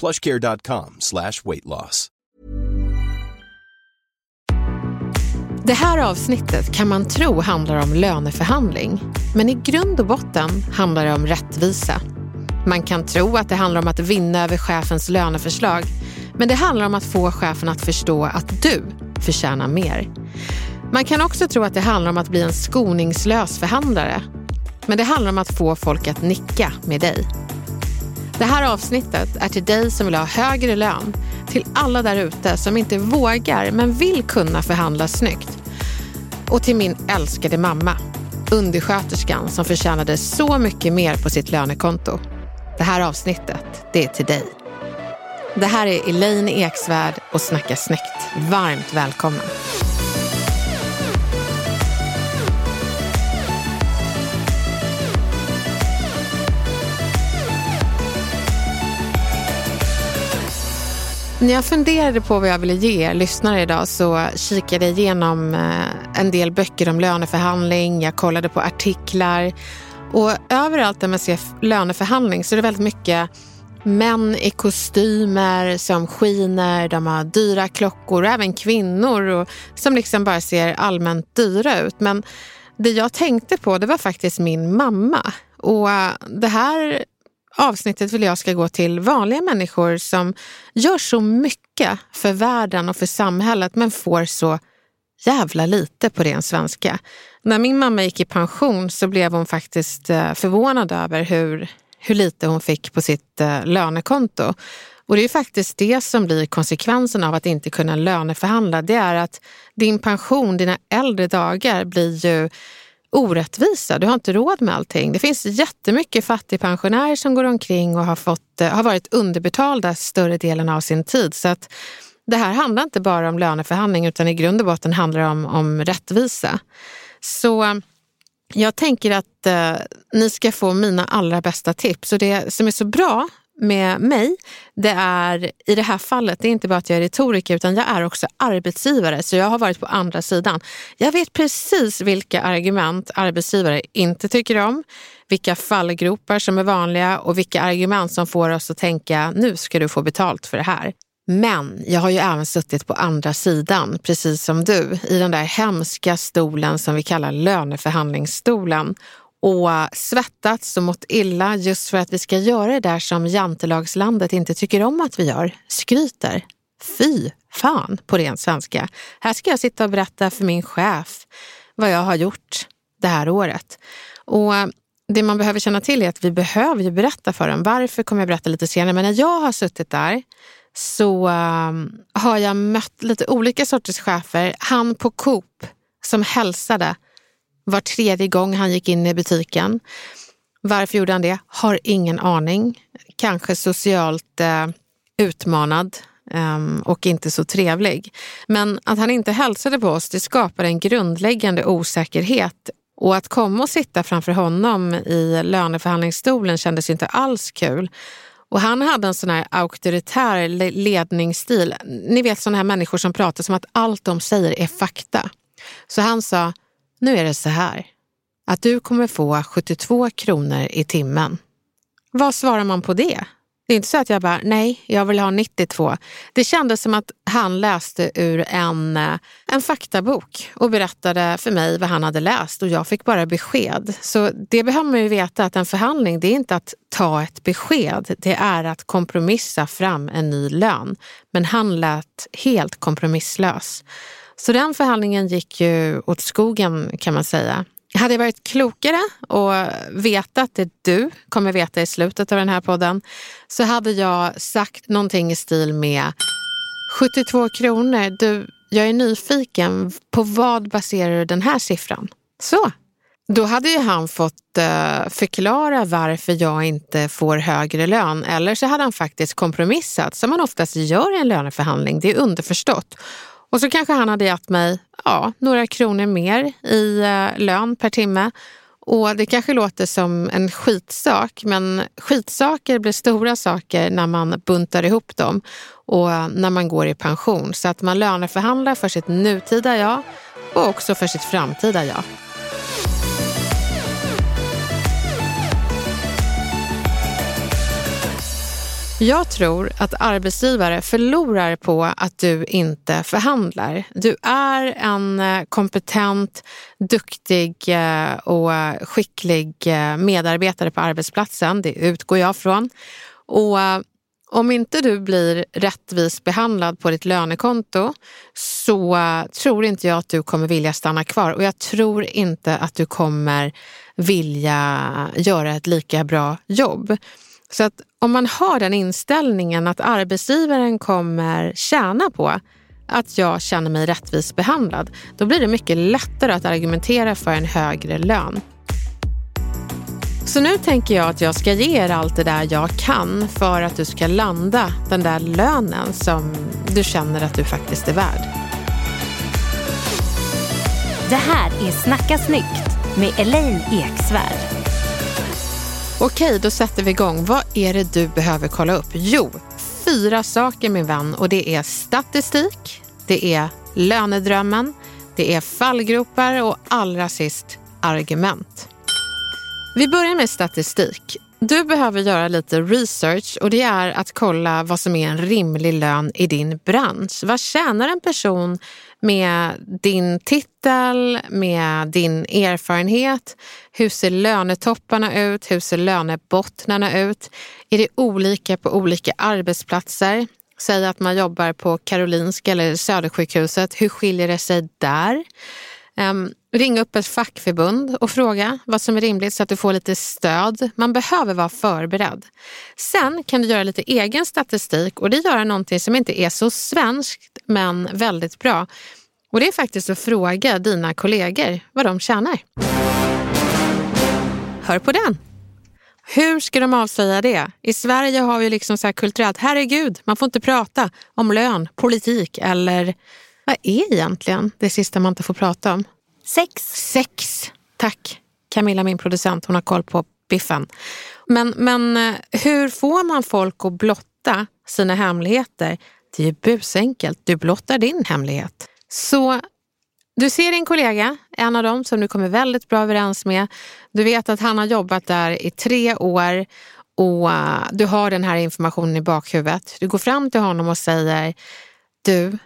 plushcare.com slash weight loss. Det här avsnittet kan man tro handlar om löneförhandling. Men i grund och botten handlar det om rättvisa. Man kan tro att det handlar om att vinna över chefens löneförslag. Men det handlar om att få chefen att förstå att du förtjänar mer. Man kan också tro att det handlar om att bli en skoningslös förhandlare. Men det handlar om att få folk att nicka med dig. Det här avsnittet är till dig som vill ha högre lön, till alla där ute som inte vågar men vill kunna förhandla snyggt. Och till min älskade mamma, undersköterskan som förtjänade så mycket mer på sitt lönekonto. Det här avsnittet, det är till dig. Det här är Elaine Eksvärd och Snacka snyggt. Varmt välkommen. När jag funderade på vad jag ville ge er lyssnare idag så kikade jag igenom eh, en del böcker om löneförhandling, jag kollade på artiklar och överallt där man ser löneförhandling så är det väldigt mycket män i kostymer som skiner, de har dyra klockor och även kvinnor och, som liksom bara ser allmänt dyra ut. Men det jag tänkte på det var faktiskt min mamma. Och eh, det här avsnittet vill jag ska gå till vanliga människor som gör så mycket för världen och för samhället men får så jävla lite på ren svenska. När min mamma gick i pension så blev hon faktiskt eh, förvånad över hur, hur lite hon fick på sitt eh, lönekonto. Och det är faktiskt det som blir konsekvensen av att inte kunna löneförhandla. Det är att din pension, dina äldre dagar blir ju orättvisa. Du har inte råd med allting. Det finns jättemycket fattigpensionärer som går omkring och har, fått, eh, har varit underbetalda större delen av sin tid. Så att det här handlar inte bara om löneförhandling utan i grund och botten handlar det om, om rättvisa. Så eh, jag tänker att eh, ni ska få mina allra bästa tips. Och det som är så bra med mig, det är i det här fallet, det är inte bara att jag är retoriker utan jag är också arbetsgivare. Så jag har varit på andra sidan. Jag vet precis vilka argument arbetsgivare inte tycker om, vilka fallgropar som är vanliga och vilka argument som får oss att tänka nu ska du få betalt för det här. Men jag har ju även suttit på andra sidan, precis som du, i den där hemska stolen som vi kallar löneförhandlingsstolen och eh, svettats och mått illa just för att vi ska göra det där som jantelagslandet inte tycker om att vi gör, skryter. Fy fan på ren svenska. Här ska jag sitta och berätta för min chef vad jag har gjort det här året. Och eh, det man behöver känna till är att vi behöver ju berätta för dem. Varför kommer jag berätta lite senare. Men när jag har suttit där så eh, har jag mött lite olika sorters chefer. Han på Coop som hälsade var tredje gång han gick in i butiken. Varför gjorde han det? Har ingen aning. Kanske socialt eh, utmanad eh, och inte så trevlig. Men att han inte hälsade på oss, det skapade en grundläggande osäkerhet. Och att komma och sitta framför honom i löneförhandlingsstolen kändes inte alls kul. Och han hade en sån här auktoritär ledningsstil. Ni vet såna här människor som pratar som att allt de säger är fakta. Så han sa, nu är det så här, att du kommer få 72 kronor i timmen. Vad svarar man på det? Det är inte så att jag bara, nej, jag vill ha 92. Det kändes som att han läste ur en, eh, en faktabok och berättade för mig vad han hade läst och jag fick bara besked. Så det behöver man ju veta att en förhandling, det är inte att ta ett besked, det är att kompromissa fram en ny lön. Men han lät helt kompromisslös. Så den förhandlingen gick ju åt skogen kan man säga. Hade jag varit klokare och vetat det du kommer veta i slutet av den här podden så hade jag sagt någonting i stil med 72 kronor, du, jag är nyfiken, på vad baserar du den här siffran? Så. Då hade ju han fått uh, förklara varför jag inte får högre lön eller så hade han faktiskt kompromissat som man oftast gör i en löneförhandling. Det är underförstått. Och så kanske han hade gett mig ja, några kronor mer i eh, lön per timme. Och det kanske låter som en skitsak, men skitsaker blir stora saker när man buntar ihop dem och eh, när man går i pension. Så att man löneförhandlar för sitt nutida jag och också för sitt framtida jag. Jag tror att arbetsgivare förlorar på att du inte förhandlar. Du är en eh, kompetent, duktig eh, och skicklig eh, medarbetare på arbetsplatsen. Det utgår jag från. Och om inte du blir rättvist behandlad på ditt lönekonto så tror inte jag att du kommer vilja stanna kvar och jag tror inte att du kommer vilja göra ett lika bra jobb. Så att om man har den inställningen att arbetsgivaren kommer tjäna på att jag känner mig rättvist behandlad, då blir det mycket lättare att argumentera för en högre lön. Så nu tänker jag att jag ska ge er allt det där jag kan för att du ska landa den där lönen som du känner att du faktiskt är värd. Det här är Snacka snyggt med Elaine Eksvärd. Okej, då sätter vi igång. Vad är det du behöver kolla upp? Jo, fyra saker min vän och det är statistik, det är lönedrömmen, det är fallgropar och allra sist argument. Vi börjar med statistik. Du behöver göra lite research och det är att kolla vad som är en rimlig lön i din bransch. Vad tjänar en person med din titel, med din erfarenhet? Hur ser lönetopparna ut? Hur ser lönebottnarna ut? Är det olika på olika arbetsplatser? Säg att man jobbar på Karolinska eller Södersjukhuset. Hur skiljer det sig där? Um, ring upp ett fackförbund och fråga vad som är rimligt så att du får lite stöd. Man behöver vara förberedd. Sen kan du göra lite egen statistik och det gör någonting som inte är så svenskt men väldigt bra. Och det är faktiskt att fråga dina kollegor vad de tjänar. Hör på den! Hur ska de avslöja det? I Sverige har vi liksom så här kulturellt, herregud, man får inte prata om lön, politik eller vad är egentligen det sista man inte får prata om? Sex. Sex. Tack. Camilla, min producent, hon har koll på biffen. Men, men eh, hur får man folk att blotta sina hemligheter? Det är ju busenkelt. Du blottar din hemlighet. Så du ser din kollega, en av dem som du kommer väldigt bra överens med. Du vet att han har jobbat där i tre år och eh, du har den här informationen i bakhuvudet. Du går fram till honom och säger, du,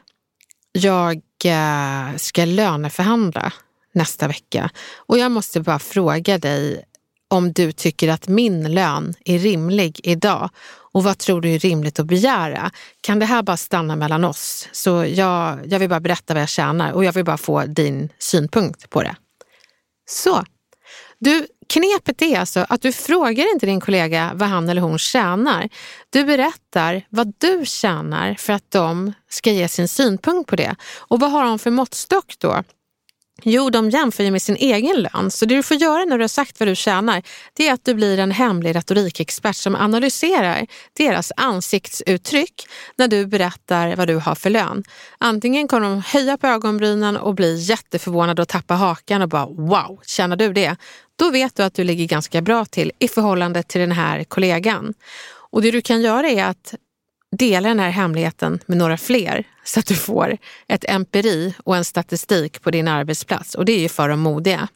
jag eh, ska löneförhandla nästa vecka och jag måste bara fråga dig om du tycker att min lön är rimlig idag och vad tror du är rimligt att begära? Kan det här bara stanna mellan oss? Så jag, jag vill bara berätta vad jag tjänar och jag vill bara få din synpunkt på det. Så, du, knepet är alltså att du frågar inte din kollega vad han eller hon tjänar. Du berättar vad du tjänar för att de ska ge sin synpunkt på det. Och vad har de för måttstock då? Jo, de jämför ju med sin egen lön. Så det du får göra när du har sagt vad du tjänar, det är att du blir en hemlig retorikexpert som analyserar deras ansiktsuttryck när du berättar vad du har för lön. Antingen kommer de höja på ögonbrynen och bli jätteförvånade och tappa hakan och bara wow, tjänar du det? Då vet du att du ligger ganska bra till i förhållande till den här kollegan. Och det du kan göra är att dela den här hemligheten med några fler så att du får ett empiri och en statistik på din arbetsplats och det är ju för de modiga.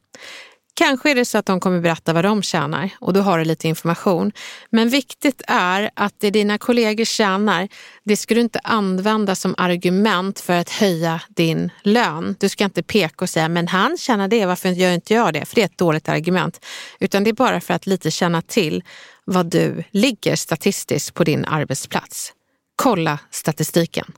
Kanske är det så att de kommer berätta vad de tjänar och då har du lite information. Men viktigt är att det dina kollegor tjänar, det ska du inte använda som argument för att höja din lön. Du ska inte peka och säga, men han tjänar det, varför gör inte jag det? För det är ett dåligt argument. Utan det är bara för att lite känna till vad du ligger statistiskt på din arbetsplats. Kolla statistiken.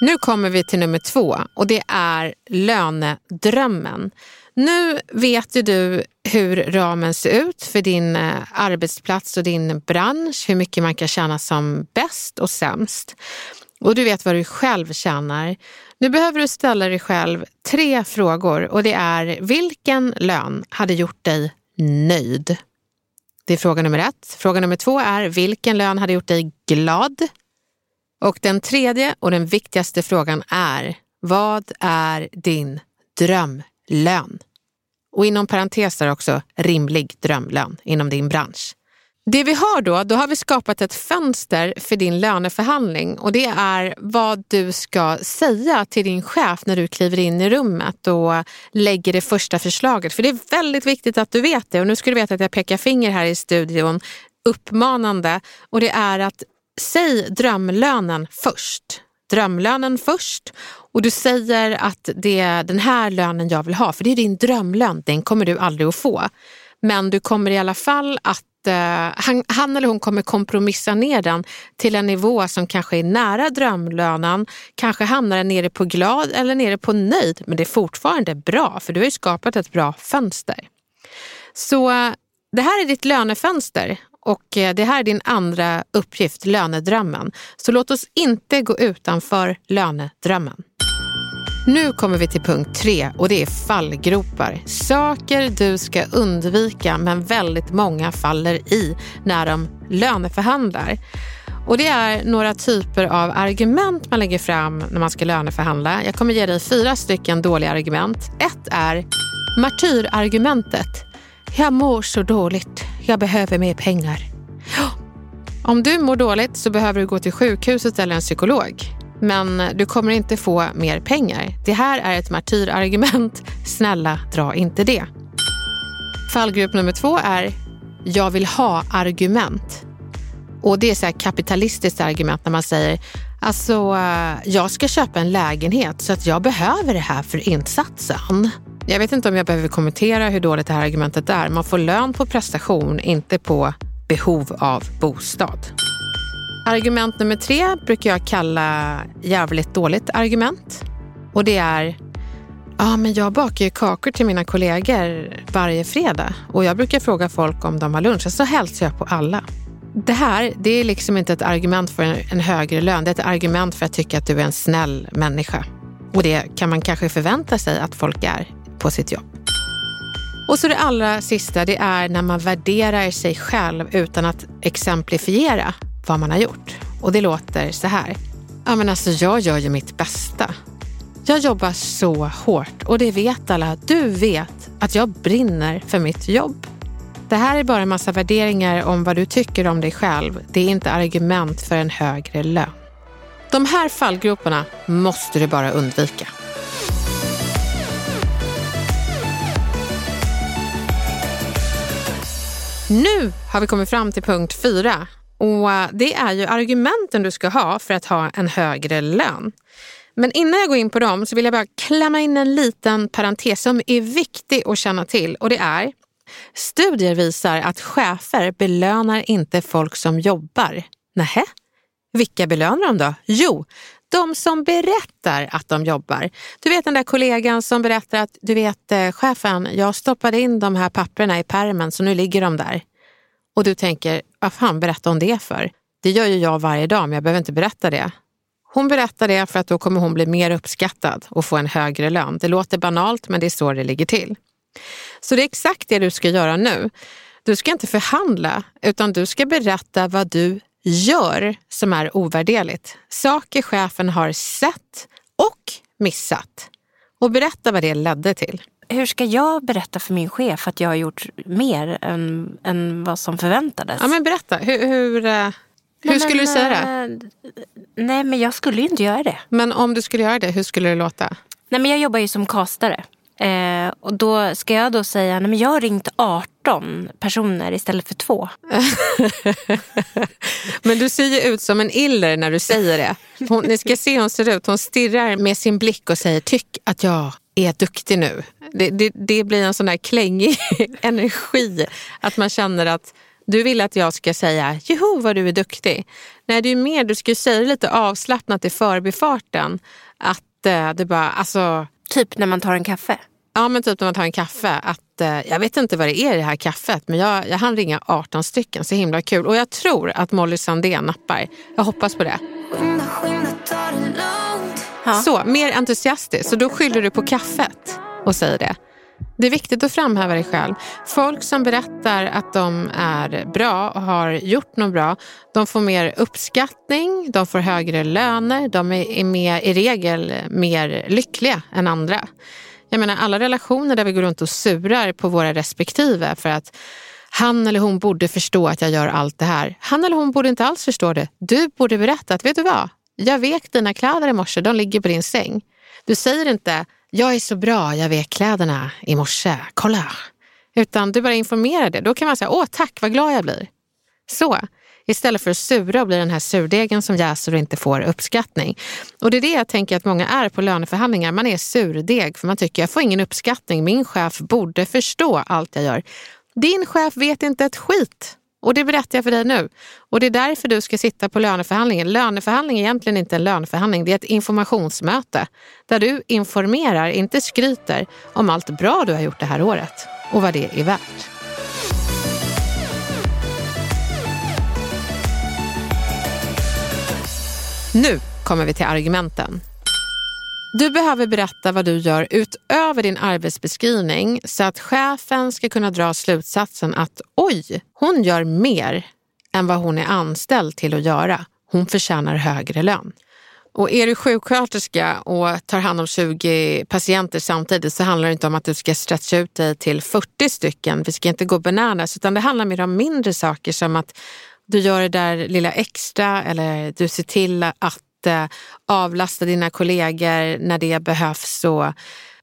Nu kommer vi till nummer två och det är lönedrömmen. Nu vet ju du hur ramen ser ut för din eh, arbetsplats och din bransch, hur mycket man kan tjäna som bäst och sämst. Och du vet vad du själv tjänar. Nu behöver du ställa dig själv tre frågor och det är vilken lön hade gjort dig nöjd? Det är fråga nummer ett. Fråga nummer två är vilken lön hade gjort dig glad? Och den tredje och den viktigaste frågan är vad är din dröm Lön. Och inom parentes där också rimlig drömlön inom din bransch. Det vi har då, då har vi skapat ett fönster för din löneförhandling och det är vad du ska säga till din chef när du kliver in i rummet och lägger det första förslaget. För det är väldigt viktigt att du vet det och nu ska du veta att jag pekar finger här i studion uppmanande och det är att säg drömlönen först. Drömlönen först och du säger att det är den här lönen jag vill ha, för det är din drömlön. Den kommer du aldrig att få. Men du kommer i alla fall att eh, han, han, eller hon kommer kompromissa ner den till en nivå som kanske är nära drömlönen, kanske hamnar den nere på glad eller nere på nöjd, men det är fortfarande bra för du har ju skapat ett bra fönster. Så eh, det här är ditt lönefönster och eh, det här är din andra uppgift, lönedrömmen. Så låt oss inte gå utanför lönedrömmen. Nu kommer vi till punkt tre och det är fallgropar. Saker du ska undvika men väldigt många faller i när de löneförhandlar. Och det är några typer av argument man lägger fram när man ska löneförhandla. Jag kommer ge dig fyra stycken dåliga argument. Ett är martyrargumentet. Jag mår så dåligt. Jag behöver mer pengar. Om du mår dåligt så behöver du gå till sjukhuset eller en psykolog. Men du kommer inte få mer pengar. Det här är ett martyrargument. Snälla, dra inte det. Fallgrupp nummer två är jag vill ha argument. Och det är så här kapitalistiskt argument när man säger alltså eh, jag ska köpa en lägenhet så att jag behöver det här för insatsen. Jag vet inte om jag behöver kommentera hur dåligt det här argumentet är. Man får lön på prestation, inte på behov av bostad. Argument nummer tre brukar jag kalla jävligt dåligt argument. Och det är, ja men jag bakar ju kakor till mina kollegor varje fredag och jag brukar fråga folk om de har lunch och så hälsar jag på alla. Det här det är liksom inte ett argument för en högre lön, det är ett argument för att tycka att du är en snäll människa. Och det kan man kanske förvänta sig att folk är på sitt jobb. Och så det allra sista, det är när man värderar sig själv utan att exemplifiera vad man har gjort. Och det låter så här. Ja, men alltså, jag gör ju mitt bästa. Jag jobbar så hårt och det vet alla. Du vet att jag brinner för mitt jobb. Det här är bara en massa värderingar om vad du tycker om dig själv. Det är inte argument för en högre lön. De här fallgroparna måste du bara undvika. Nu har vi kommit fram till punkt fyra och eh, det är ju argumenten du ska ha för att ha en högre lön. Men innan jag går in på dem så vill jag bara klämma in en liten parentes som är viktig att känna till och det är Studier visar att chefer belönar inte folk som jobbar. Nähä? Vilka belönar de då? Jo, de som berättar att de jobbar. Du vet den där kollegan som berättar att du vet eh, chefen, jag stoppade in de här papperna i permen så nu ligger de där. Och du tänker, vad fan berättar hon det för? Det gör ju jag varje dag men jag behöver inte berätta det. Hon berättar det för att då kommer hon bli mer uppskattad och få en högre lön. Det låter banalt men det är så det ligger till. Så det är exakt det du ska göra nu. Du ska inte förhandla utan du ska berätta vad du gör som är ovärderligt. Saker chefen har sett och missat. Och berätta vad det ledde till. Hur ska jag berätta för min chef att jag har gjort mer än, än vad som förväntades? Ja, men berätta. Hur, hur, eh, hur nej, skulle men, du säga det? Eh, nej, men jag skulle ju inte göra det. Men om du skulle göra det, hur skulle det låta? Nej, men jag jobbar ju som kastare. Eh, och då ska jag då säga, nej men jag har ringt 18 personer istället för två. men du ser ju ut som en iller när du säger det. Hon, ni ska se hur hon ser ut. Hon stirrar med sin blick och säger, tyck att jag är duktig nu. Det, det, det blir en sån där klängig energi. Att man känner att du vill att jag ska säga, joho vad du är duktig. Nej, det är mer, du ska säga lite avslappnat i förbifarten. Att eh, det bara, alltså... Typ när man tar en kaffe? Ja, men typ när man tar en kaffe. Att, eh, jag vet inte vad det är i det här kaffet, men jag, jag hann ringa 18 stycken. Så himla kul. Och jag tror att Molly Sandén nappar. Jag hoppas på det. Ja. Så, mer entusiastiskt. Så då skyller du på kaffet och säger det. Det är viktigt att framhäva dig själv. Folk som berättar att de är bra och har gjort något bra, de får mer uppskattning, de får högre löner, de är mer, i regel mer lyckliga än andra. Jag menar alla relationer där vi går runt och surar på våra respektive för att han eller hon borde förstå att jag gör allt det här. Han eller hon borde inte alls förstå det. Du borde berätta att, vet du vad? Jag vek dina kläder i morse, de ligger på din säng. Du säger inte, jag är så bra, jag vek kläderna i morse, kolla. Utan du bara informerar det. Då kan man säga, åh tack, vad glad jag blir. Så, istället för att sura och bli den här surdegen som jäser och inte får uppskattning. Och det är det jag tänker att många är på löneförhandlingar. Man är surdeg för man tycker, jag får ingen uppskattning, min chef borde förstå allt jag gör. Din chef vet inte ett skit. Och det berättar jag för dig nu. Och det är därför du ska sitta på löneförhandlingen. Löneförhandling är egentligen inte en löneförhandling, det är ett informationsmöte. Där du informerar, inte skryter, om allt bra du har gjort det här året och vad det är värt. Nu kommer vi till argumenten. Du behöver berätta vad du gör utöver din arbetsbeskrivning så att chefen ska kunna dra slutsatsen att oj, hon gör mer än vad hon är anställd till att göra. Hon förtjänar högre lön. Och är du sjuksköterska och tar hand om 20 patienter samtidigt så handlar det inte om att du ska stretcha ut dig till 40 stycken. Vi ska inte gå bananas utan det handlar mer om mindre saker som att du gör det där lilla extra eller du ser till att eh, avlasta dina kollegor när det behövs. Och,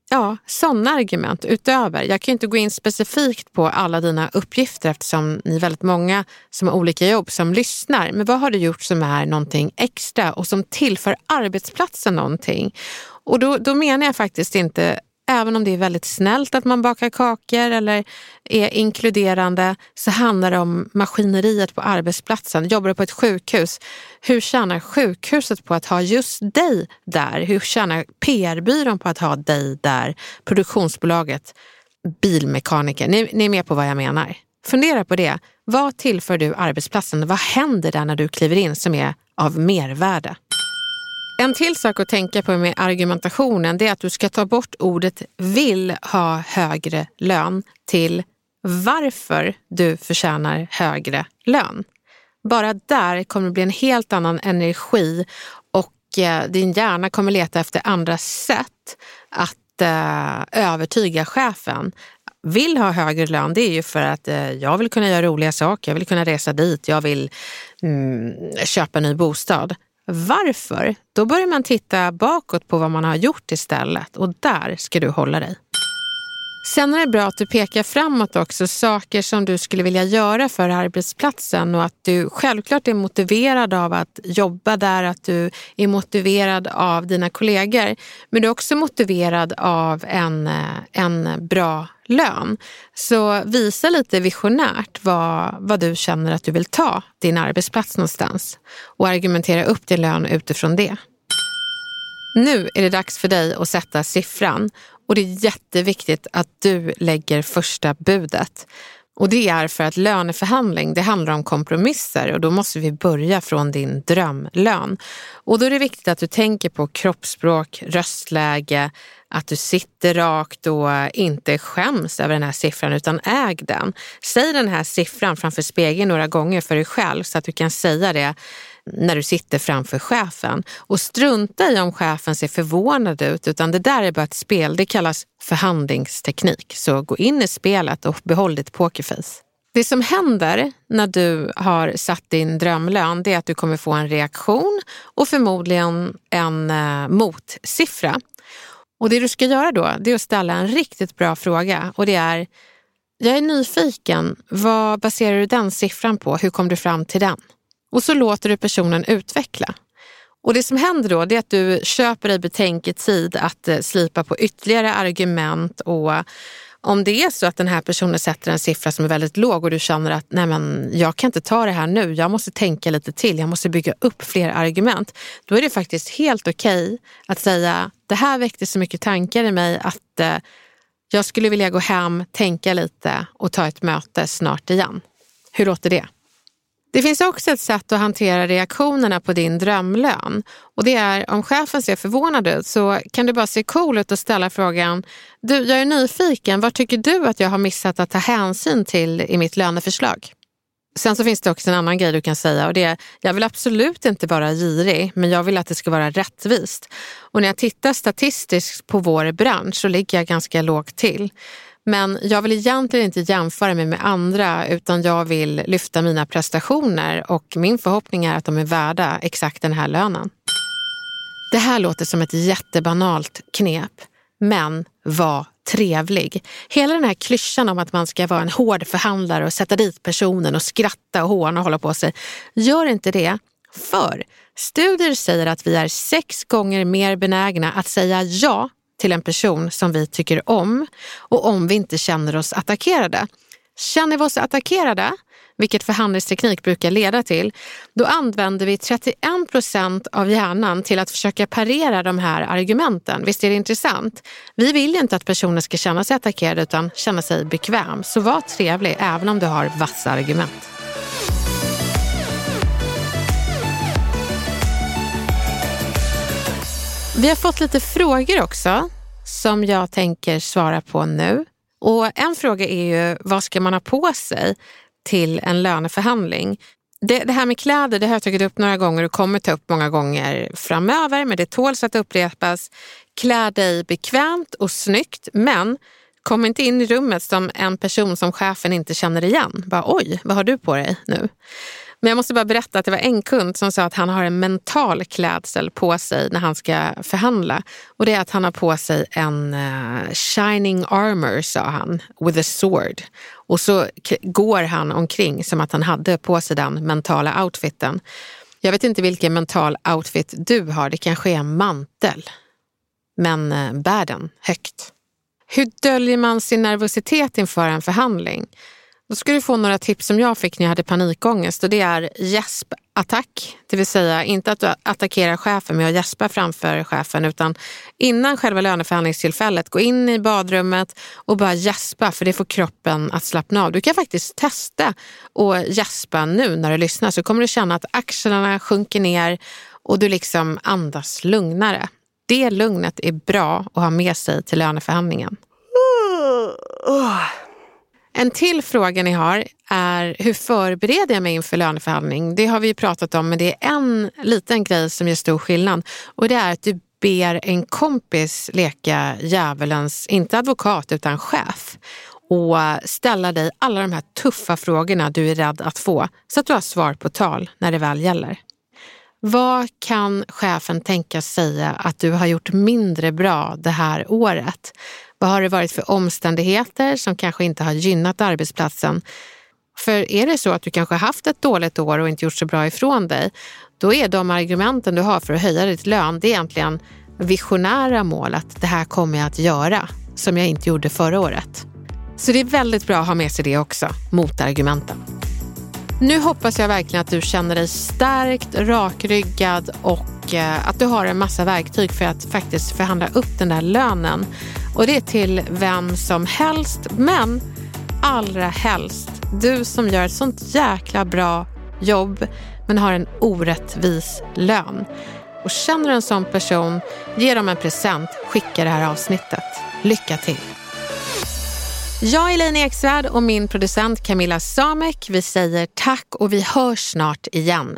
ja, sådana argument utöver. Jag kan inte gå in specifikt på alla dina uppgifter eftersom ni är väldigt många som har olika jobb som lyssnar. Men vad har du gjort som är någonting extra och som tillför arbetsplatsen någonting? Och då, då menar jag faktiskt inte Även om det är väldigt snällt att man bakar kakor eller är inkluderande så handlar det om maskineriet på arbetsplatsen. Jobbar du på ett sjukhus, hur tjänar sjukhuset på att ha just dig där? Hur tjänar PR-byrån på att ha dig där? Produktionsbolaget, bilmekaniker. Ni, ni är med på vad jag menar. Fundera på det. Vad tillför du arbetsplatsen? Vad händer där när du kliver in som är av mervärde? En till sak att tänka på med argumentationen det är att du ska ta bort ordet vill ha högre lön till varför du förtjänar högre lön. Bara där kommer det bli en helt annan energi och eh, din hjärna kommer leta efter andra sätt att eh, övertyga chefen. Vill ha högre lön, det är ju för att eh, jag vill kunna göra roliga saker, jag vill kunna resa dit, jag vill mm, köpa en ny bostad. Varför? Då börjar man titta bakåt på vad man har gjort istället och där ska du hålla dig. Sen är det bra att du pekar framåt också, saker som du skulle vilja göra för arbetsplatsen och att du självklart är motiverad av att jobba där, att du är motiverad av dina kollegor. Men du är också motiverad av en, eh, en bra lön. Så visa lite visionärt vad, vad du känner att du vill ta din arbetsplats någonstans och argumentera upp din lön utifrån det. Nu är det dags för dig att sätta siffran och det är jätteviktigt att du lägger första budet. Och det är för att löneförhandling, det handlar om kompromisser och då måste vi börja från din drömlön. Och då är det viktigt att du tänker på kroppsspråk, röstläge, att du sitter rakt och inte skäms över den här siffran utan äg den. Säg den här siffran framför spegeln några gånger för dig själv så att du kan säga det när du sitter framför chefen. Och strunta i om chefen ser förvånad ut, utan det där är bara ett spel. Det kallas förhandlingsteknik. Så gå in i spelet och behåll ditt pokerface. Det som händer när du har satt din drömlön det är att du kommer få en reaktion och förmodligen en eh, motsiffra. Och det du ska göra då, det är att ställa en riktigt bra fråga och det är jag är nyfiken, vad baserar du den siffran på? Hur kom du fram till den? Och så låter du personen utveckla. Och det som händer då är att du köper dig betänketid att eh, slipa på ytterligare argument och om det är så att den här personen sätter en siffra som är väldigt låg och du känner att nej men, jag kan inte ta det här nu, jag måste tänka lite till, jag måste bygga upp fler argument. Då är det faktiskt helt okej okay att säga det här väckte så mycket tankar i mig att eh, jag skulle vilja gå hem, tänka lite och ta ett möte snart igen. Hur låter det? Det finns också ett sätt att hantera reaktionerna på din drömlön. Och det är om chefen ser förvånad ut så kan du bara se cool ut och ställa frågan Du, jag är nyfiken, vad tycker du att jag har missat att ta hänsyn till i mitt löneförslag? Sen så finns det också en annan grej du kan säga och det är, jag vill absolut inte vara girig, men jag vill att det ska vara rättvist. Och när jag tittar statistiskt på vår bransch så ligger jag ganska lågt till. Men jag vill egentligen inte jämföra mig med andra utan jag vill lyfta mina prestationer och min förhoppning är att de är värda exakt den här lönen. Det här låter som ett jättebanalt knep, men var trevlig. Hela den här klyschan om att man ska vara en hård förhandlare och sätta dit personen och skratta och håna och hålla på sig. Gör inte det. För studier säger att vi är sex gånger mer benägna att säga ja till en person som vi tycker om och om vi inte känner oss attackerade. Känner vi oss attackerade, vilket förhandlingsteknik brukar leda till, då använder vi 31 procent av hjärnan till att försöka parera de här argumenten. Visst är det intressant? Vi vill ju inte att personen ska känna sig attackerad utan känna sig bekväm. Så var trevlig även om du har vassa argument. Vi har fått lite frågor också som jag tänker svara på nu. Och En fråga är ju vad ska man ha på sig till en löneförhandling? Det, det, här med kläder det har jag tagit upp några gånger och kommer ta upp många gånger framöver, men det tåls att upprepas. Klä dig bekvämt och snyggt, men kom inte in i rummet som en person som chefen inte känner igen. Bara, Oj, vad har du på dig nu? Men jag måste bara berätta att det var en kund som sa att han har en mental klädsel på sig när han ska förhandla. Och det är att han har på sig en uh, shining armor, sa han, with a sword. Och så går han omkring som att han hade på sig den mentala outfiten. Jag vet inte vilken mental outfit du har, det kanske är en mantel. Men uh, bär den högt. Hur döljer man sin nervositet inför en förhandling? Då ska du få några tips som jag fick när jag hade panikångest och det är gäspattack. Det vill säga inte att du attackerar chefen med att gäspa framför chefen utan innan själva löneförhandlingstillfället gå in i badrummet och bara gäspa för det får kroppen att slappna av. Du kan faktiskt testa och gäspa nu när du lyssnar så kommer du känna att axlarna sjunker ner och du liksom andas lugnare. Det lugnet är bra att ha med sig till löneförhandlingen. En till fråga ni har är hur förbereder jag mig inför löneförhandling? Det har vi pratat om, men det är en liten grej som gör stor skillnad och det är att du ber en kompis leka djävulens, inte advokat utan chef och ställa dig alla de här tuffa frågorna du är rädd att få så att du har svar på tal när det väl gäller. Vad kan chefen tänka säga att du har gjort mindre bra det här året? Vad har det varit för omständigheter som kanske inte har gynnat arbetsplatsen? För är det så att du kanske haft ett dåligt år och inte gjort så bra ifrån dig, då är de argumenten du har för att höja ditt lön, det är egentligen visionära mål att det här kommer jag att göra som jag inte gjorde förra året. Så det är väldigt bra att ha med sig det också, motargumenten. Nu hoppas jag verkligen att du känner dig stärkt, rakryggad och eh, att du har en massa verktyg för att faktiskt förhandla upp den där lönen. Och det är till vem som helst, men allra helst du som gör ett sånt jäkla bra jobb men har en orättvis lön. Och känner du en sån person, ge dem en present, skicka det här avsnittet. Lycka till! Jag är Elaine Eksvärd och min producent Camilla Samek. Vi säger tack och vi hörs snart igen.